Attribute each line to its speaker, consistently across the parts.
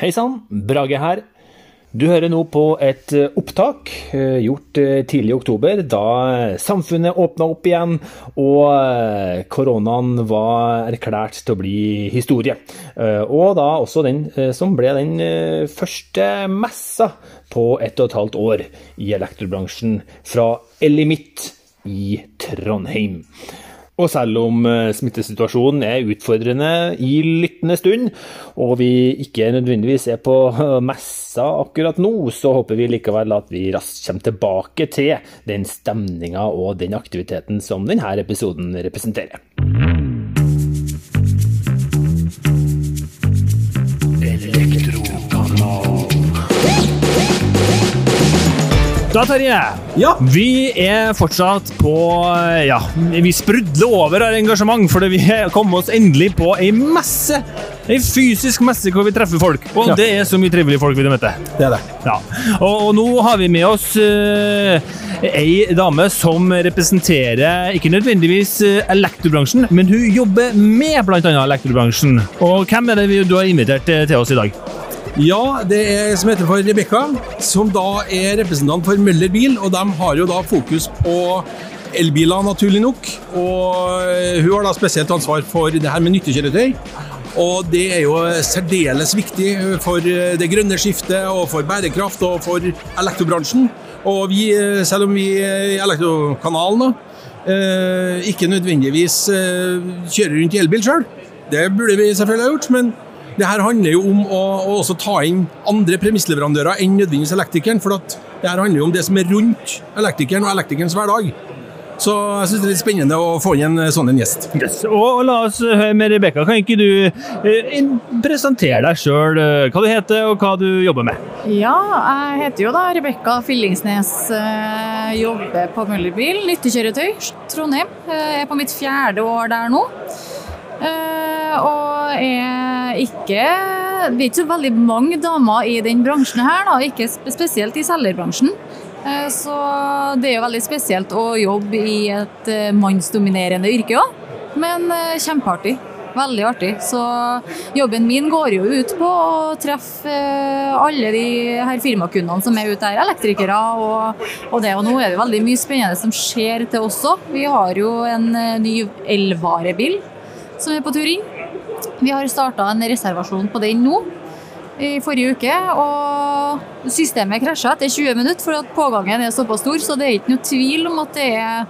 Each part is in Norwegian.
Speaker 1: Hei sann, Brage her. Du hører nå på et eh, opptak eh, gjort eh, tidlig i oktober, da samfunnet åpna opp igjen og koronaen var erklært til å bli historie. Og da også den som ble den første messa på ett og et halvt år i elektrobransjen fra Elimitt i Trondheim. Og selv om eh, smittesituasjonen er utfordrende i lyttende stund, og vi ikke nødvendigvis er på eh, messa akkurat nå, så håper vi likevel at vi raskt kommer tilbake til den stemninga og den aktiviteten som denne episoden representerer. Da, Terje.
Speaker 2: Ja.
Speaker 1: Vi er fortsatt på Ja, vi sprudler over av engasjement, fordi vi kom oss endelig på ei messe. Ei fysisk messe hvor vi treffer folk. Og ja. det er så mye trivelige folk vi møter.
Speaker 2: Det er det.
Speaker 1: Ja. Og, og, nå har vi med oss uh, ei dame som representerer ikke nødvendigvis uh, elektrobransjen, men hun jobber med bl.a. elektrobransjen. Og hvem er det du har invitert til oss i dag?
Speaker 2: Ja, det er som heter for Rebekka, som da er representant for Møller Bil. Og de har jo da fokus på elbiler, naturlig nok. Og hun har da spesielt ansvar for det her med nyttekjøretøy. Og det er jo særdeles viktig for det grønne skiftet og for bærekraft og for elektrobransjen. Og vi, selv om vi i Elektrokanalen da, eh, ikke nødvendigvis eh, kjører rundt i elbil sjøl, det burde vi selvfølgelig ha gjort. men det her handler jo om å, å også ta inn andre premissleverandører enn nødvendigvis elektrikeren. For det her handler jo om det som er rundt elektrikeren og elektrikerens hverdag. Så jeg syns det er litt spennende å få inn en sånn en gjest.
Speaker 1: Yes. Og, La oss høre med Rebekka. Kan ikke du eh, presentere deg sjøl, eh, hva du heter og hva du jobber med?
Speaker 3: Ja, jeg heter jo da Rebekka Fillingsnes. Eh, jobber på Møllerbil, nyttekjøretøy, Trondheim. Jeg er på mitt fjerde år der nå. Eh, og er ikke Vi er ikke så veldig mange damer i den bransjen her, da. Ikke spesielt i selgerbransjen. Eh, så det er jo veldig spesielt å jobbe i et eh, mannsdominerende yrke òg. Men kjempeartig. Veldig artig. Så jobben min går jo ut på å treffe alle de her firmakundene som er ute her, elektrikere og, og det. Og nå er det veldig mye spennende som skjer til oss òg. Vi har jo en ny elvarebil som er på tur inn. Vi har starta en reservasjon på den nå i forrige uke. Og systemet krasja etter 20 minutter for at pågangen er såpass stor, så det er ikke noe tvil om at det er,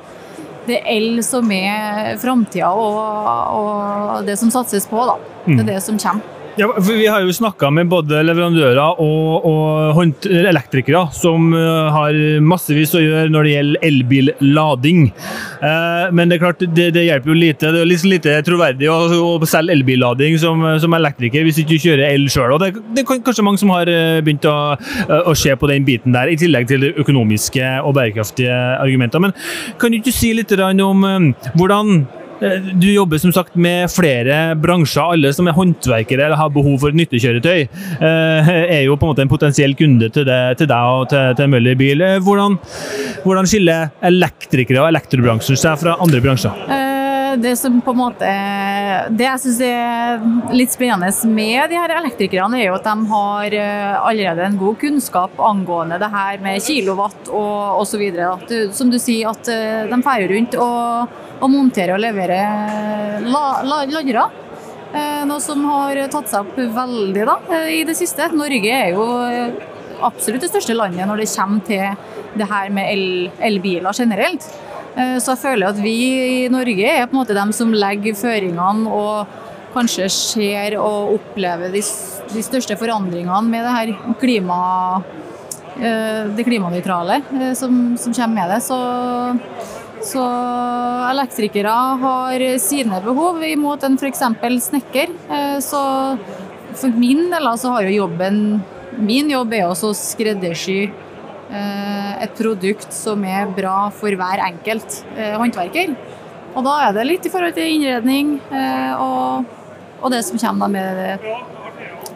Speaker 3: det er el som er framtida og, og, det som satses på. Da. Det er mm. det som kommer.
Speaker 1: Ja, for Vi har jo snakka med både leverandører og, og elektrikere som eh, har massevis å gjøre når det gjelder elbillading. Eh, men det er klart, det, det, hjelper jo lite. Det er litt lite troverdig å, å selge elbillading som, som, elektriker hvis ikke kjører el sjøl. Det, det er kanskje mange som har eh, begynt å, å, se på den biten der, i tillegg til det økonomiske og bærekraftige argumenter. Men kan du ikke si litt om hvordan du jobber som sagt med flere bransjer. Alle som er håndverkere eller har behov for nyttekjøretøy, eh, er jo på en måte en potensiell kunde til, det, til deg og til, til Møller bil. Eh, hvordan, hvordan, skiller elektrikere og elektrobransjen seg fra andre bransjer?
Speaker 3: Det som på en måte Det jeg syns er litt spennende med de her elektrikerne, er jo at de har allerede en god kunnskap angående det her med kilowatt og osv. Som du sier, at de drar rundt og å montere og levere la, la, ladere. Eh, noe som har tatt seg opp veldig da, eh, i det siste. Norge er jo eh, absolutt det største landet når det kommer til det her med el, elbiler generelt. Så jeg føler at vi i Norge er på en måte dem som legger føringene og kanskje ser og opplever de, de største forandringene med det her klima, det klimanøytrale som, som kommer med det. Så så elektrikere har sine behov imot en f.eks. snekker. Eh, så for min del så har jo jobben Min jobb er også å skreddersy eh, et produkt som er bra for hver enkelt eh, håndverker. Og da er det litt i forhold til innredning og, og det som kommer med det,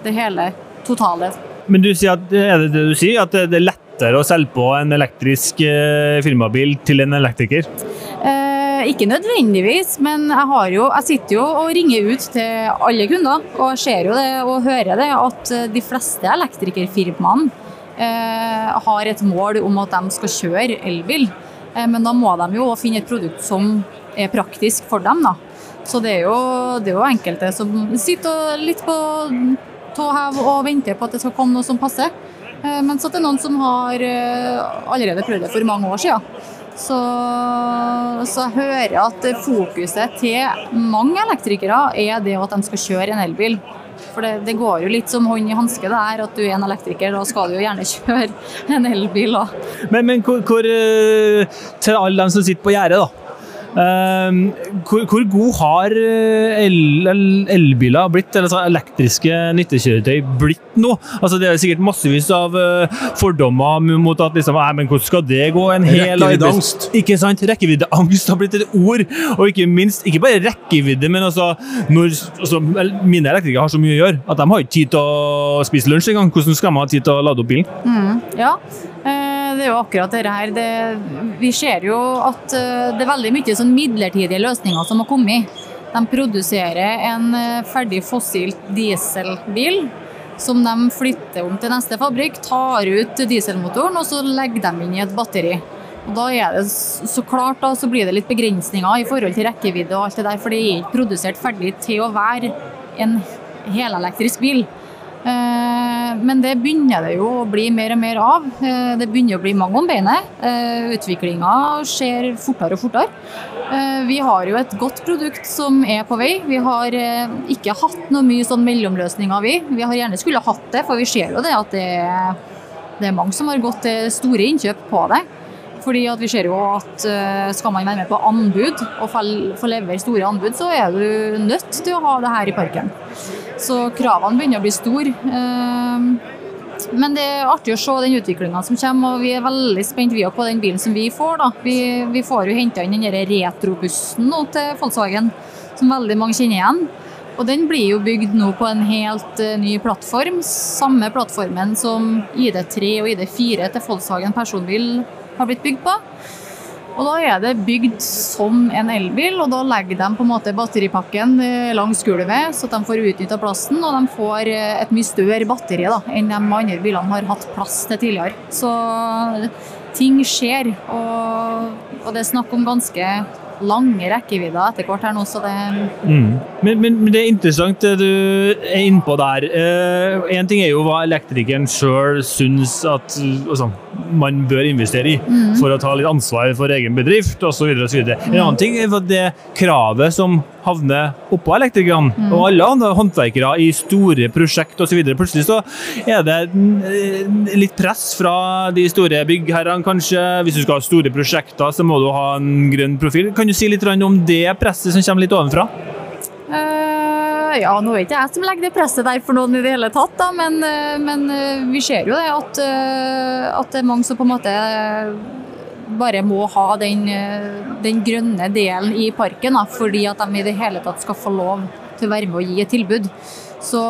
Speaker 3: det hele totale.
Speaker 1: Men du sier at, er det det du sier, at det er lettere å selge på en elektrisk eh, firmabil til en elektriker?
Speaker 3: Eh, ikke nødvendigvis, men jeg, har jo, jeg sitter jo og ringer ut til alle kunder. Og ser jo det og hører det at de fleste elektrikerfirmaene eh, har et mål om at de skal kjøre elbil. Eh, men da må de jo finne et produkt som er praktisk for dem. da. Så det er jo, det er jo enkelte som sitter litt på tå hev og venter på at det skal komme noe som passer. Eh, mens at det er noen som har eh, allerede prøvd det for mange år siden. Så, så, jeg hører at fokuset til mange elektrikere er det at de skal kjøre en elbil. For det, det går jo litt som hånd i hanske det her, at du er en elektriker. Da skal du jo gjerne kjøre en elbil òg.
Speaker 1: Men, men hvor, hvor, eh, til alle dem som sitter på gjerdet, da. Ehm, hvor, hvor, god har eh, elbiler el, blitt, eller så elektriske nyttekjøretøy blitt nå? Altså, det er sikkert massevis av uh, fordommer mot at liksom, men hvordan skal det gå? En
Speaker 2: hel Rekkeviddeangst.
Speaker 1: Ikke sant? Rekkeviddeangst har blitt et ord. Og ikke minst, ikke bare rekkevidde, men altså, når altså, mine elektrikere har så mye å gjøre at de har ikke tid til å spise lunsj engang. Hvordan skal man ha tid til å lade opp bilen?
Speaker 3: Mm, ja. Uh, det er jo akkurat dette her. Det, vi ser jo at eh, det er veldig mye sånn midlertidige løsninger som har kommet. De produserer en eh, ferdig fossilt dieselbil som de flytter om til neste fabrikk, tar ut dieselmotoren og så legger de inn i et batteri. Og da er det så klart da, så blir det litt begrensninger i forhold til rekkevidde og alt det der, for det er ikke produsert ferdig til å være en helelektrisk bil. Eh, men det begynner det jo å bli mer og mer av. Eh, det begynner å bli mange om beinet. Eh, Utviklinga skjer fortere og fortere. Vi har jo et godt produkt som er på vei. Vi har ikke hatt noe mye sånn mellomløsninger, vi. Vi har gjerne skulle hatt det, for vi ser jo det at det er, det er mange som har gått til store innkjøp på det. Fordi vi ser jo at Skal man være med på anbud og få levere store anbud, så er du nødt til å ha det her i parken. Så kravene begynner å bli store. Ehm, men det er artig å se den utviklinga som kommer, og vi er veldig spent på den bilen som vi får. Da. Vi, vi får jo henta inn den retrobussen nå til Volkswagen, som veldig mange kjenner igjen. Og den blir jo bygd nå på en helt uh, ny plattform. Samme plattformen som ID3 og ID4 til Volkswagen personbil har blitt bygd på. Og Da er det bygd som en elbil, og da legger de på en måte batteripakken eh, langs gulvet, så de får utnytta plassen, og de får eh, et mye større batteri da, enn de andre bilene har hatt plass til tidligere. Så ting skjer, og, og det er snakk om ganske lange rekkevidder etter hvert her nå, så det
Speaker 1: mm. men, men, men, det er interessant det du er innpå der. Én eh, ting er jo hva elektrikeren sjøl syns at altså, man bør investere i mm. for å ta litt ansvar for egen bedrift osv. En annen ting er det kravet som havner oppå elektrikerne mm. og alle andre håndverkere i store prosjekt osv. Plutselig så er det litt press fra de store byggherrene, kanskje. Hvis du skal ha store prosjekter, så må du ha en grønn profil. Kan du si litt om det presset som kommer litt ovenfra?
Speaker 3: Uh, ja, nå er ikke jeg som legger det presset der for noen i det hele tatt, da, men, uh, men uh, vi ser jo det at, at det er mange som på en måte bare må ha den, den grønne delen i parken, da, fordi at de i det hele tatt skal få lov til å være med og gi et tilbud. Så,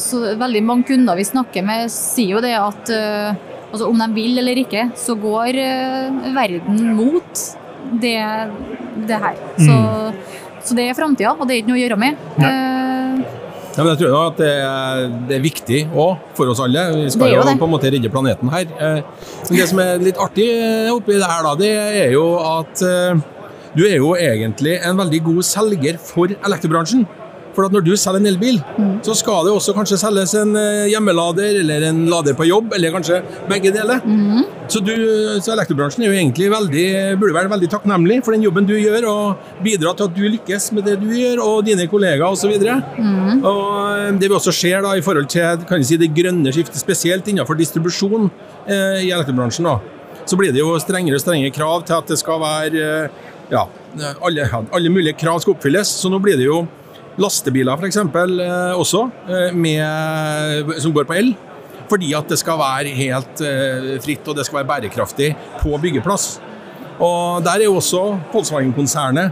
Speaker 3: så veldig mange kunder vi snakker med, sier jo det at altså om de vil eller ikke, så går verden mot det, det her. Så, mm. så det er framtida, og det er ikke noe å gjøre med. Ja.
Speaker 2: Ja, men jeg tror at det er, det er viktig òg, for oss alle. Vi skal jo, på en måte redde planeten her. Eh, men det som er litt artig oppi det her, da, det er jo at eh, du er jo egentlig en veldig god selger for elektrobransjen. For at når du selger en elbil, mm. så skal det også kanskje selges en eh, hjemmelader eller en lader på jobb, eller kanskje begge deler. Mm. Så, du, så, elektrobransjen er jo egentlig veldig, burde være veldig takknemlig for den jobben du gjør, og bidra til at du lykkes med det du gjør, og dine kollegaer osv. Mm. Og eh, det vi også ser da, i forhold til kan jeg si, det grønne skiftet, spesielt innenfor distribusjon eh, i elektrobransjen, da, så blir det jo strengere og strengere krav til at det skal være eh, ja, alle, alle mulige krav skal oppfylles. Så nå blir det jo lastebiler f.eks. Eh, også, eh, med, som går på el. Fordi at det skal være helt eh, fritt og det skal være bærekraftig på byggeplass. Og Der er jo også Volkswagen-konsernet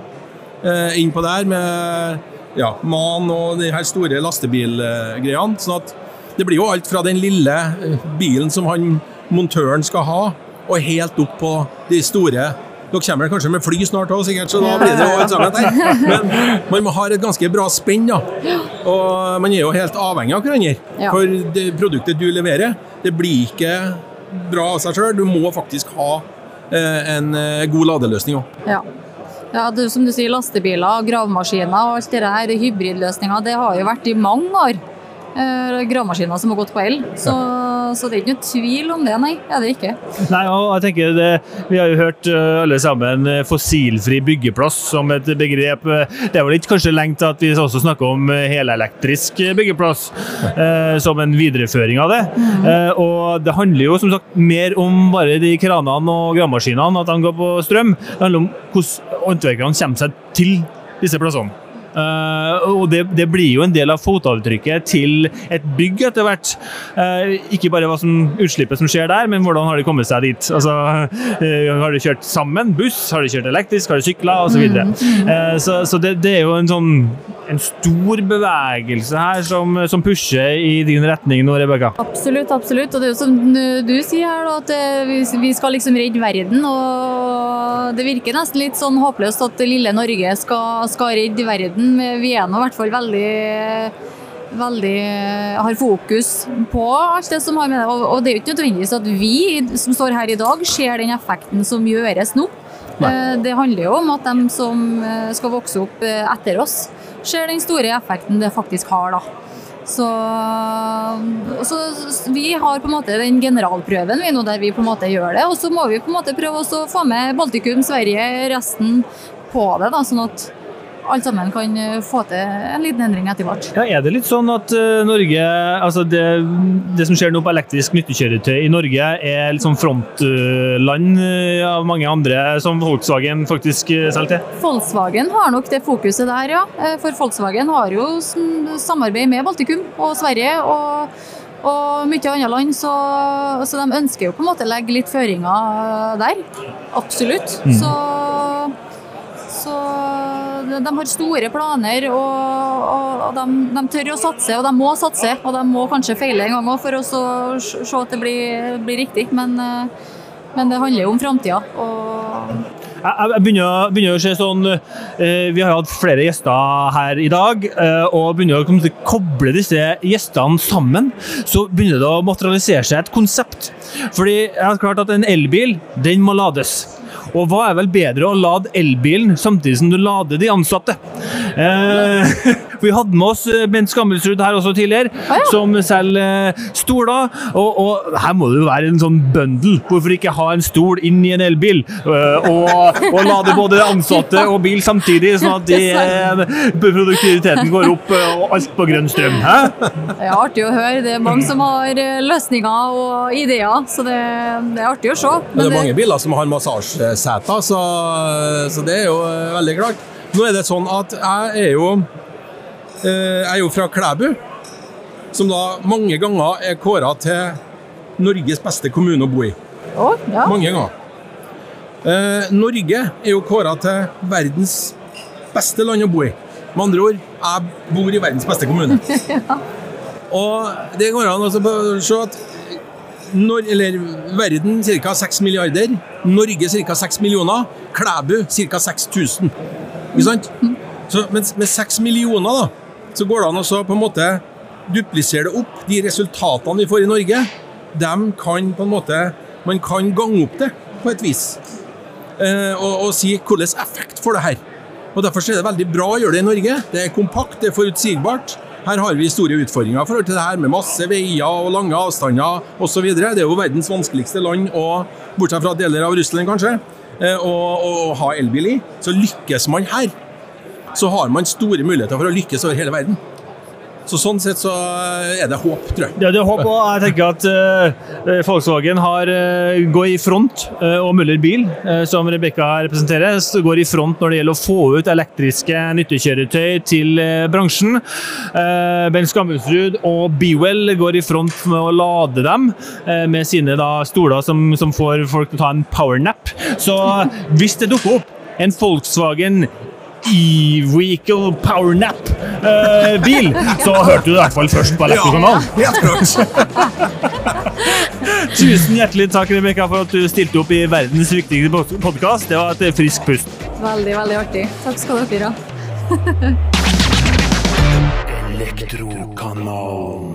Speaker 2: eh, innpå der med ja, MAN og de her store lastebilgreiene. sånn at det blir jo alt fra den lille eh, bilen som han montøren skal ha, og helt opp på de store Dere kommer kanskje med fly snart òg, sikkert, så da blir det jo et sammen der. Men man har et ganske bra spenn, da. Og man er jo helt avhengig av hverandre.
Speaker 3: Ja.
Speaker 2: For det produktet du leverer, det blir ikke bra av seg sjøl. Du må faktisk ha eh, en eh, god ladeløsning òg.
Speaker 3: Ja. Ja, det, som du sier, lastebiler, gravemaskiner og alt det her, hybridløsninger, det har jo vært i mange år. Eh, gravemaskiner som har gått på el. Så, så det er ikke noe tvil om det, nei. Er det ikke.
Speaker 1: Nei, og jeg tenker det, Vi har jo hørt uh, alle sammen uh, fossilfri byggeplass som et begrep. Uh, Det er vel ikke kanskje lenge til at vi også snakker om helelektrisk byggeplass eh, som en videreføring av det. Uh, og Det handler jo som sagt mer om bare de kranene og gravemaskinene, at de går på strøm. Det handler om hvordan håndverkerne kommer seg til disse plassene. Uh, og det, det blir jo en del av fotavtrykket til et bygg etter hvert. Uh, ikke bare hva som, utslippet som skjer der, men hvordan har de kommet seg dit. Altså, uh, har de kjørt sammen buss, har de kjørt elektrisk, har de sykla osv. Så, uh, så så det, det er jo en sånn en stor bevegelse her som, som pusher i din retning nå, Rebekka.
Speaker 3: Absolutt, absolutt. Og det er jo som du sier her, at eh, vi- skal liksom redde verden. Og det virker nesten litt sånn håpløst at lille Norge skal, skal redde verden. Vi er nå i hvert fall veldig veldig har fokus på alt det som har med det. Og, det er jo ikke nødvendigvis at vi som står her i dag, ser den effekten som gjøres nå. Nei. Det handler jo om at de som eh, skal vokse opp eh, etter oss, ser den store effekten det faktisk har, da. Så, så vi har på en måte den generalprøven vi nå der vi på en måte gjør det, og så må vi på en måte prøve å få med Baltikum, Sverige, resten på det, da, sånn at alle sammen kan eh, få til en liten endring etter hvert.
Speaker 1: Ja, er det litt sånn at eh, Norge, altså det, det som skjer nå på elektrisk nyttekjøretøy i Norge, er litt sånn frontland eh, av mange andre som Volkswagen faktisk selger til?
Speaker 3: Volkswagen har nok det fokuset der, ja. For Volkswagen har jo samarbeid med Baltikum og Sverige og, og mye andre land, så, så de ønsker jo på en måte å legge litt føringer der. Absolutt. Så, så de, har store planer, og, og, og de, de tør å satse, og de må satse. Og de må kanskje feile en gang òg for å se at det blir, blir riktig, men, eh, men det handler jo om framtida.
Speaker 1: Jeg, begynner, å- se sånn eh, Vi har hatt flere gjester her i dag, eh, og begynner å koble disse gjestene sammen. Så begynner det å materialisere seg et konsept. Fordi jeg har klart at en elbil, den må lades. Og hva er vel bedre å lade elbilen samtidig som du lader de ansatte? Eh, vi hadde med oss eh, Bent Skammelsrud her også tidligere,
Speaker 3: ja.
Speaker 1: som selger eh, stoler. Og, og her må det jo være en sånn bundle. Hvorfor ikke ha en stol inn i en elbil? eh, og, og lade både ansatte og bil samtidig, sånn at de, produktiviteten går opp og alt på grønn strøm. Hæ?
Speaker 3: Det er artig å høre. Det er mange som har løsninger og ideer, så det, det er artig å se.
Speaker 2: Men det er mange biler som har massasjeseter, så, så det er jo veldig klart. Nå er det sånn at jeg er jo er jo fra Klæbu, som da mange ganger er kåra til Norges beste kommune å bo i.
Speaker 3: Oh, ja.
Speaker 2: Mange ganger. Eh, Norge er jo kåra til verdens beste land å bo i. Med andre ord, jeg bor i verdens beste kommune. Og det går an å se at når, eller verden ca. 6 milliarder, Norge ca. 6 millioner, Klæbu ca. 6000. Ikke sant? Så, men med 6 millioner da, så går det an å på en måte duplisere det opp. De resultatene vi får i Norge, dem kan på en måte Man kan gange opp det på et vis. Eh, og, og si hvilken effekt får det her. Og Derfor er det veldig bra å gjøre det i Norge. Det er kompakt, det er forutsigbart. Her har vi store utfordringer i forhold til det her med masse veier og lange avstander osv. Det er jo verdens vanskeligste land, og, bortsett fra deler av Russland kanskje, eh, å, å ha elbil i. Så lykkes man her, så har man store muligheter for å lykkes over hele verden. Så Sånn sett så er det håp, tror jeg.
Speaker 1: Ja, det er håp, og jeg tenker at uh, Volkswagen har, uh, går i front, uh, og Møller Bil, eh, som Rebekka representerer, går i front når det gjelder å få ut elektriske nyttekjøretøy til eh, bransjen. Eh, Ben Skammelsrud og Bewell går i front med å lade dem eh, med sine da, stoler som, som får folk til å ta en powernap. Så hvis det dukker opp en Volkswagen E-Vehicle Powernap-bil, så hørte du det i hvert fall først på Elektrokanalen.
Speaker 2: helt klart.
Speaker 1: Tusen hjertelig takk Rebecca, for at du stilte opp i verdens viktigste podkast. Det var et friskt pust.
Speaker 3: Veldig, veldig artig. Takk skal dere ha.
Speaker 4: Elektrokanalen.